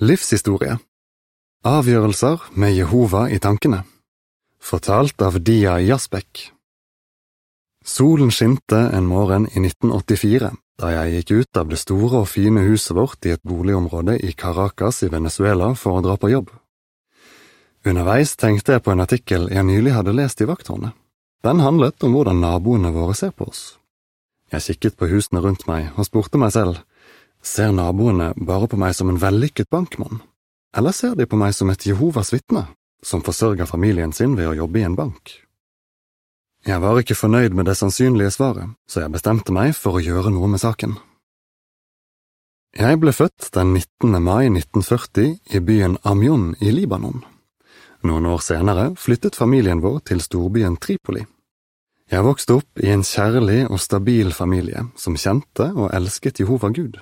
Livshistorie Avgjørelser med Jehova i tankene Fortalt av Dia Jasbek Solen skinte en morgen i 1984 da jeg gikk ut av det store og fine huset vårt i et boligområde i Caracas i Venezuela for å dra på jobb. Underveis tenkte jeg på en artikkel jeg nylig hadde lest i Vakthåndet. Den handlet om hvordan naboene våre ser på oss. Jeg kikket på husene rundt meg og spurte meg selv, ser naboene bare på meg som en vellykket bankmann? Eller ser de på meg som et Jehovas vitne, som forsørger familien sin ved å jobbe i en bank? Jeg var ikke fornøyd med det sannsynlige svaret, så jeg bestemte meg for å gjøre noe med saken. Jeg ble født den 19. mai 1940 i byen Amyon i Libanon. Noen år senere flyttet familien vår til storbyen Tripoli. Jeg vokste opp i en kjærlig og stabil familie som kjente og elsket Jehova Gud.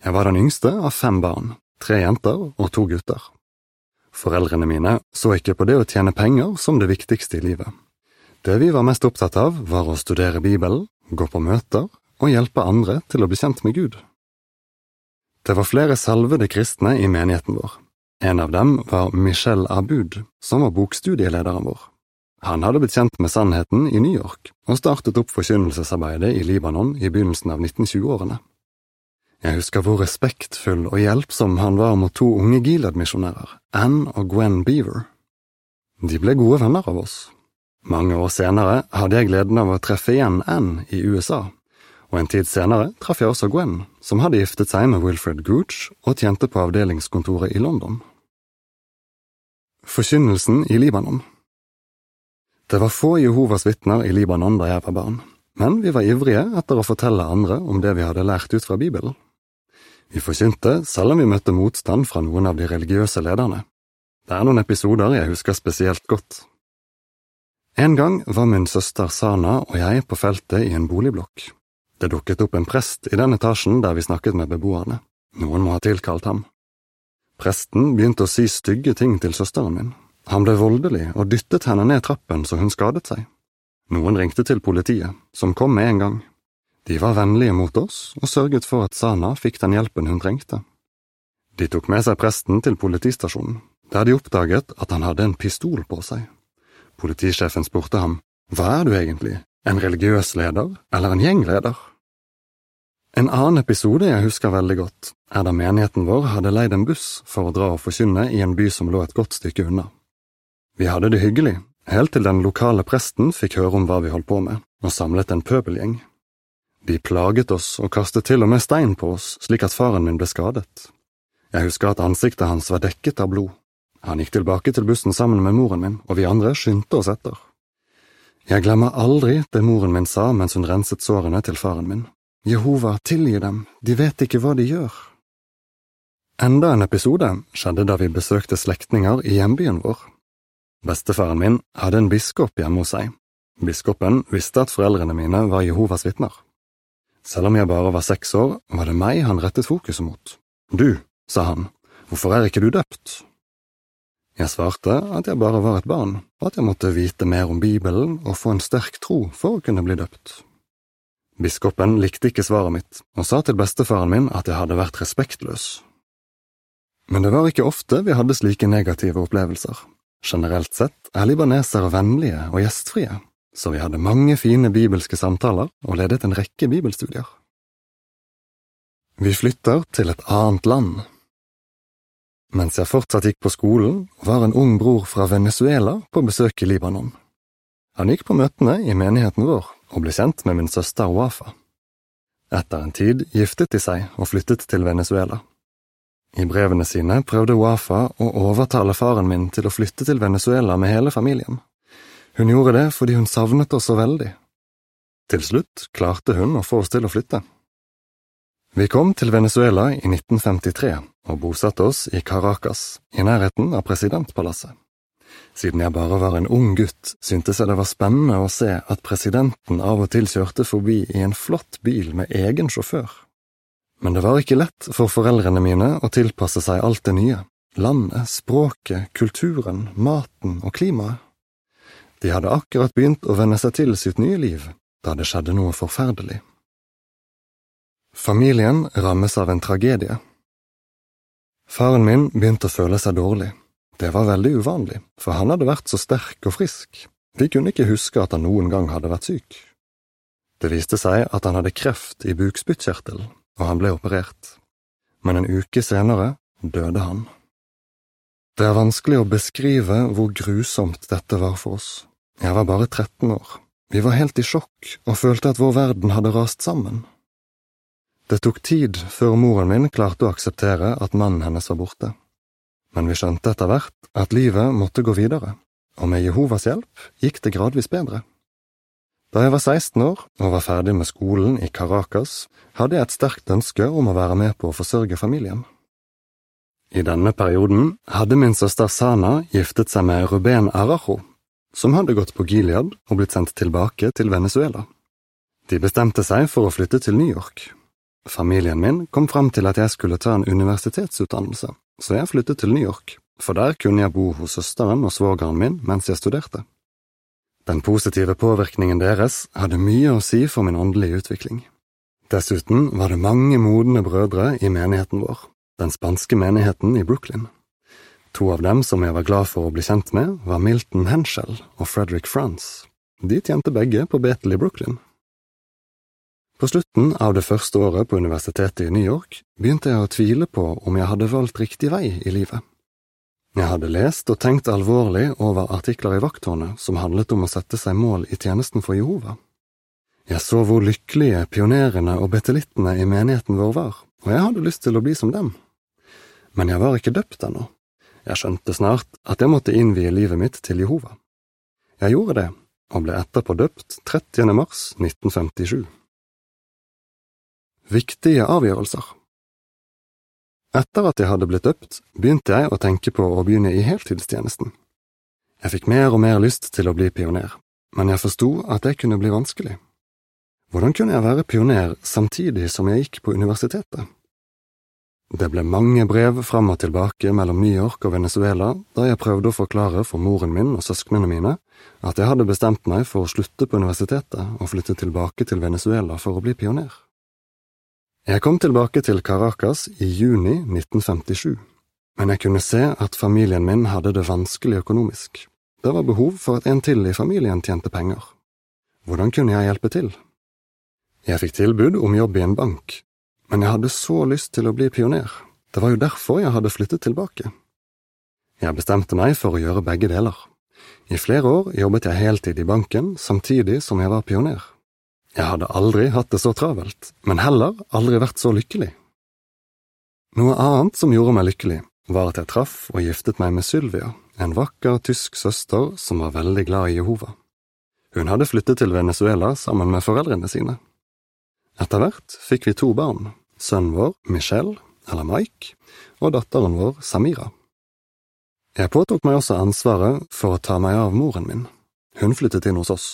Jeg var den yngste av fem barn, tre jenter og to gutter. Foreldrene mine så ikke på det å tjene penger som det viktigste i livet. Det vi var mest opptatt av, var å studere Bibelen, gå på møter og hjelpe andre til å bli kjent med Gud. Det var flere salvede kristne i menigheten vår. En av dem var Michel Abud, som var bokstudielederen vår. Han hadde blitt kjent med sannheten i New York og startet opp forkynnelsesarbeidet i Libanon i begynnelsen av 1920-årene. Jeg husker hvor respektfull og hjelpsom han var mot to unge Gilead-misjonærer, Anne og Gwen Beaver. De ble gode venner av oss. Mange år senere hadde jeg gleden av å treffe igjen Anne i USA, og en tid senere traff jeg også Gwen, som hadde giftet seg med Wilfred Gooch og tjente på avdelingskontoret i London. Forkynnelsen i Libanon Det var få Jehovas vitner i Libanon da jeg var barn, men vi var ivrige etter å fortelle andre om det vi hadde lært ut fra Bibelen. Vi forkynte selv om vi møtte motstand fra noen av de religiøse lederne. Det er noen episoder jeg husker spesielt godt. En gang var min søster Sana og jeg på feltet i en boligblokk. Det dukket opp en prest i den etasjen der vi snakket med beboerne. Noen må ha tilkalt ham. Presten begynte å si stygge ting til søsteren min. Han ble voldelig og dyttet henne ned trappen så hun skadet seg. Noen ringte til politiet, som kom med en gang. De var vennlige mot oss og sørget for at Sana fikk den hjelpen hun trengte. De tok med seg presten til politistasjonen, der de oppdaget at han hadde en pistol på seg. Politisjefen spurte ham, Hva er du egentlig, en religiøs leder eller en gjengleder? En annen episode jeg husker veldig godt, er da menigheten vår hadde leid en buss for å dra og forkynne i en by som lå et godt stykke unna. Vi hadde det hyggelig, helt til den lokale presten fikk høre om hva vi holdt på med, og samlet en pøbelgjeng. De plaget oss og kastet til og med stein på oss slik at faren min ble skadet. Jeg husker at ansiktet hans var dekket av blod. Han gikk tilbake til bussen sammen med moren min, og vi andre skyndte oss etter. Jeg glemmer aldri det moren min sa mens hun renset sårene til faren min. Jehova, tilgi dem, de vet ikke hva de gjør. Enda en episode skjedde da vi besøkte slektninger i hjembyen vår. Bestefaren min hadde en biskop hjemme hos seg. Biskopen visste at foreldrene mine var Jehovas vitner. Selv om jeg bare var seks år, var det meg han rettet fokuset mot. Du, sa han, hvorfor er ikke du døpt? Jeg svarte at jeg bare var et barn, og at jeg måtte vite mer om Bibelen og få en sterk tro for å kunne bli døpt. Biskopen likte ikke svaret mitt, og sa til bestefaren min at jeg hadde vært respektløs. Men det var ikke ofte vi hadde slike negative opplevelser. Generelt sett er libanesere vennlige og gjestfrie så vi hadde mange fine bibelske samtaler og ledet en rekke bibelstudier. Vi flytter til et annet land. Mens jeg fortsatt gikk på skolen, var en ung bror fra Venezuela på besøk i Libanon. Han gikk på møtene i menigheten vår og ble kjent med min søster Wafa. Etter en tid giftet de seg og flyttet til Venezuela. I brevene sine prøvde Wafa å overtale faren min til å flytte til Venezuela med hele familien. Hun gjorde det fordi hun savnet oss så veldig. Til slutt klarte hun å få oss til å flytte. Vi kom til Venezuela i 1953 og bosatte oss i Caracas, i nærheten av presidentpalasset. Siden jeg bare var en ung gutt, syntes jeg det var spennende å se at presidenten av og til kjørte forbi i en flott bil med egen sjåfør. Men det var ikke lett for foreldrene mine å tilpasse seg alt det nye, landet, språket, kulturen, maten og klimaet. De hadde akkurat begynt å venne seg til sitt nye liv da det skjedde noe forferdelig. Familien rammes av en tragedie. Faren min begynte å føle seg dårlig. Det var veldig uvanlig, for han hadde vært så sterk og frisk. Vi kunne ikke huske at han noen gang hadde vært syk. Det viste seg at han hadde kreft i bukspyttkjertelen, og han ble operert. Men en uke senere døde han. Det er vanskelig å beskrive hvor grusomt dette var for oss. Jeg var bare 13 år. Vi var helt i sjokk og følte at vår verden hadde rast sammen. Det tok tid før moren min klarte å akseptere at mannen hennes var borte, men vi skjønte etter hvert at livet måtte gå videre, og med Jehovas hjelp gikk det gradvis bedre. Da jeg var 16 år og var ferdig med skolen i Caracas, hadde jeg et sterkt ønske om å være med på å forsørge familien. I denne perioden hadde min søster Sana giftet seg med Ruben Arajo, som hadde gått på Gilead og blitt sendt tilbake til Venezuela. De bestemte seg for å flytte til New York, Familien min kom fram til at jeg skulle ta en universitetsutdannelse, så jeg flyttet til New York, for der kunne jeg bo hos søsteren og svogeren min mens jeg studerte. Den positive påvirkningen deres hadde mye å si for min åndelige utvikling. Dessuten var det mange modne brødre i menigheten vår, den spanske menigheten i Brooklyn. To av dem som jeg var glad for å bli kjent med, var Milton Henshell og Frederick France. De tjente begge på Betel i Brooklyn. På slutten av det første året på universitetet i New York begynte jeg å tvile på om jeg hadde valgt riktig vei i livet. Jeg hadde lest og tenkt alvorlig over artikler i Vakttårnet som handlet om å sette seg mål i tjenesten for Jehova. Jeg så hvor lykkelige pionerene og betelittene i menigheten vår var, og jeg hadde lyst til å bli som dem. Men jeg var ikke døpt ennå. Jeg skjønte snart at jeg måtte innvie livet mitt til Jehova. Jeg gjorde det, og ble etterpå døpt 30. mars 1957. Viktige avgjørelser Etter at jeg hadde blitt døpt, begynte jeg å tenke på å begynne i heltidstjenesten. Jeg fikk mer og mer lyst til å bli pioner, men jeg forsto at det kunne bli vanskelig. Hvordan kunne jeg være pioner samtidig som jeg gikk på universitetet? Det ble mange brev fram og tilbake mellom New York og Venezuela da jeg prøvde å forklare for moren min og søsknene mine at jeg hadde bestemt meg for å slutte på universitetet og flytte tilbake til Venezuela for å bli pioner. Jeg kom tilbake til Caracas i juni 1957, men jeg kunne se at familien min hadde det vanskelig økonomisk. Det var behov for at en til i familien tjente penger. Hvordan kunne jeg hjelpe til? Jeg fikk tilbud om jobb i en bank, men jeg hadde så lyst til å bli pioner, det var jo derfor jeg hadde flyttet tilbake. Jeg bestemte meg for å gjøre begge deler. I flere år jobbet jeg heltid i banken samtidig som jeg var pioner. Jeg hadde aldri hatt det så travelt, men heller aldri vært så lykkelig. Noe annet som gjorde meg lykkelig, var at jeg traff og giftet meg med Sylvia, en vakker tysk søster som var veldig glad i Jehova. Hun hadde flyttet til Venezuela sammen med foreldrene sine. Etter hvert fikk vi to barn, sønnen vår Michelle, eller Mike, og datteren vår Samira. Jeg påtok meg også ansvaret for å ta meg av moren min. Hun flyttet inn hos oss.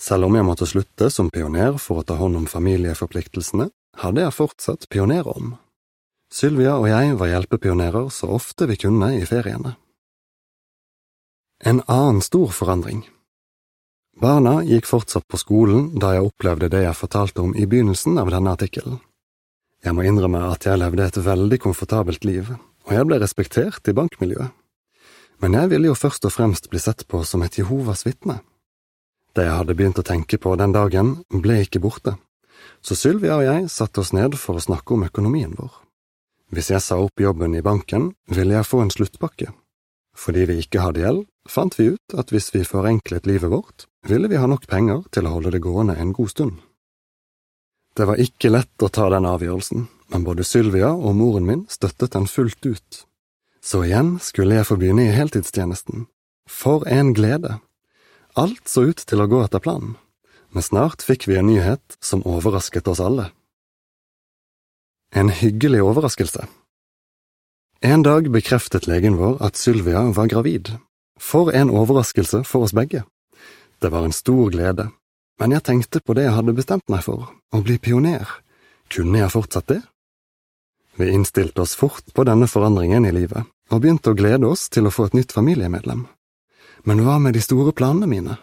Selv om jeg måtte slutte som pioner for å ta hånd om familieforpliktelsene, hadde jeg fortsatt pionerånd. Sylvia og jeg var hjelpepionerer så ofte vi kunne i feriene. En annen stor forandring Barna gikk fortsatt på skolen da jeg opplevde det jeg fortalte om i begynnelsen av denne artikkelen. Jeg må innrømme at jeg levde et veldig komfortabelt liv, og jeg ble respektert i bankmiljøet. Men jeg ville jo først og fremst bli sett på som et Jehovas vitne. Det jeg hadde begynt å tenke på den dagen, ble ikke borte, så Sylvia og jeg satte oss ned for å snakke om økonomien vår. Hvis jeg sa opp jobben i banken, ville jeg få en sluttpakke. Fordi vi ikke hadde gjeld, fant vi ut at hvis vi forenklet livet vårt, ville vi ha nok penger til å holde det gående en god stund. Det var ikke lett å ta den avgjørelsen, men både Sylvia og moren min støttet den fullt ut. Så igjen skulle jeg få begynne i heltidstjenesten. For en glede! Alt så ut til å gå etter planen, men snart fikk vi en nyhet som overrasket oss alle. En hyggelig overraskelse. En dag bekreftet legen vår at Sylvia var gravid. For en overraskelse for oss begge. Det var en stor glede, men jeg tenkte på det jeg hadde bestemt meg for, å bli pioner. Kunne jeg fortsatt det? Vi innstilte oss fort på denne forandringen i livet, og begynte å glede oss til å få et nytt familiemedlem. Men hva med de store planene mine?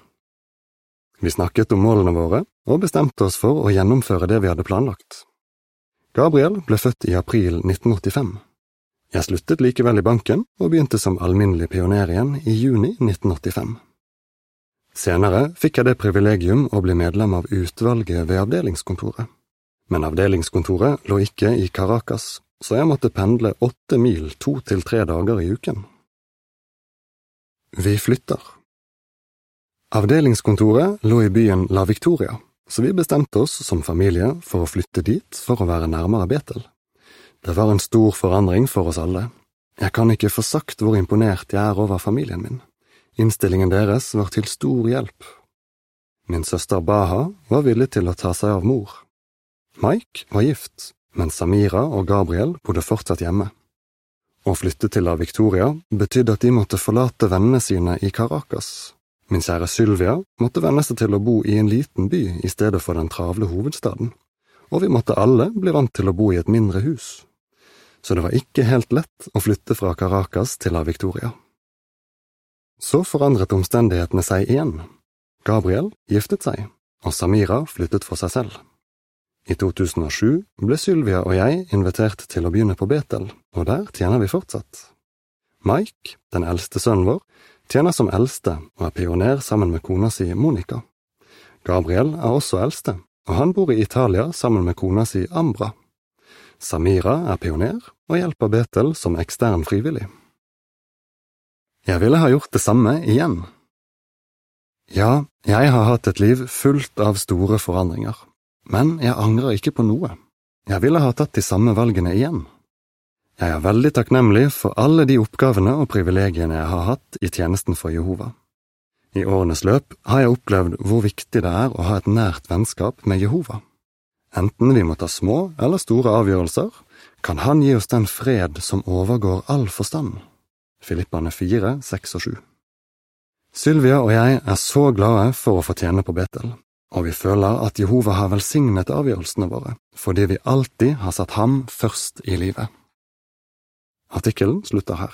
Vi snakket om målene våre, og bestemte oss for å gjennomføre det vi hadde planlagt. Gabriel ble født i april 1985. Jeg sluttet likevel i banken og begynte som alminnelig pioner igjen i juni 1985. Senere fikk jeg det privilegium å bli medlem av utvalget ved avdelingskontoret. Men avdelingskontoret lå ikke i Caracas, så jeg måtte pendle åtte mil to til tre dager i uken. Vi flytter. Avdelingskontoret lå i byen La Victoria, så vi bestemte oss som familie for å flytte dit for å være nærmere Betel. Det var en stor forandring for oss alle. Jeg kan ikke få sagt hvor imponert jeg er over familien min. Innstillingen deres var til stor hjelp. Min søster Baha var villig til å ta seg av mor. Mike var gift, men Samira og Gabriel bodde fortsatt hjemme. Å flytte til La Victoria betydde at de måtte forlate vennene sine i Caracas. Min kjære Sylvia måtte venne seg til å bo i en liten by i stedet for den travle hovedstaden, og vi måtte alle bli vant til å bo i et mindre hus så det var ikke helt lett å flytte fra Caracas til La Victoria. Så forandret omstendighetene seg igjen. Gabriel giftet seg, og Samira flyttet for seg selv. I 2007 ble Sylvia og jeg invitert til å begynne på Betel, og der tjener vi fortsatt. Mike, den eldste sønnen vår, tjener som eldste og er pioner sammen med kona si Monica. Gabriel er også eldste, og han bor i Italia sammen med kona si Ambra. Samira er pioner og hjelper Betel som ekstern frivillig. Jeg ville ha gjort det samme igjen. Ja, jeg har hatt et liv fullt av store forandringer, men jeg angrer ikke på noe. Jeg ville ha tatt de samme valgene igjen. Jeg er veldig takknemlig for alle de oppgavene og privilegiene jeg har hatt i tjenesten for Jehova. I årenes løp har jeg opplevd hvor viktig det er å ha et nært vennskap med Jehova. Enten vi må ta små eller store avgjørelser, kan Han gi oss den fred som overgår all forstand. Filippane 4, 6 og 7. Sylvia og jeg er så glade for å få tjene på Betel, og vi føler at Jehova har velsignet avgjørelsene våre, fordi vi alltid har satt ham først i livet. Artikkelen slutter her.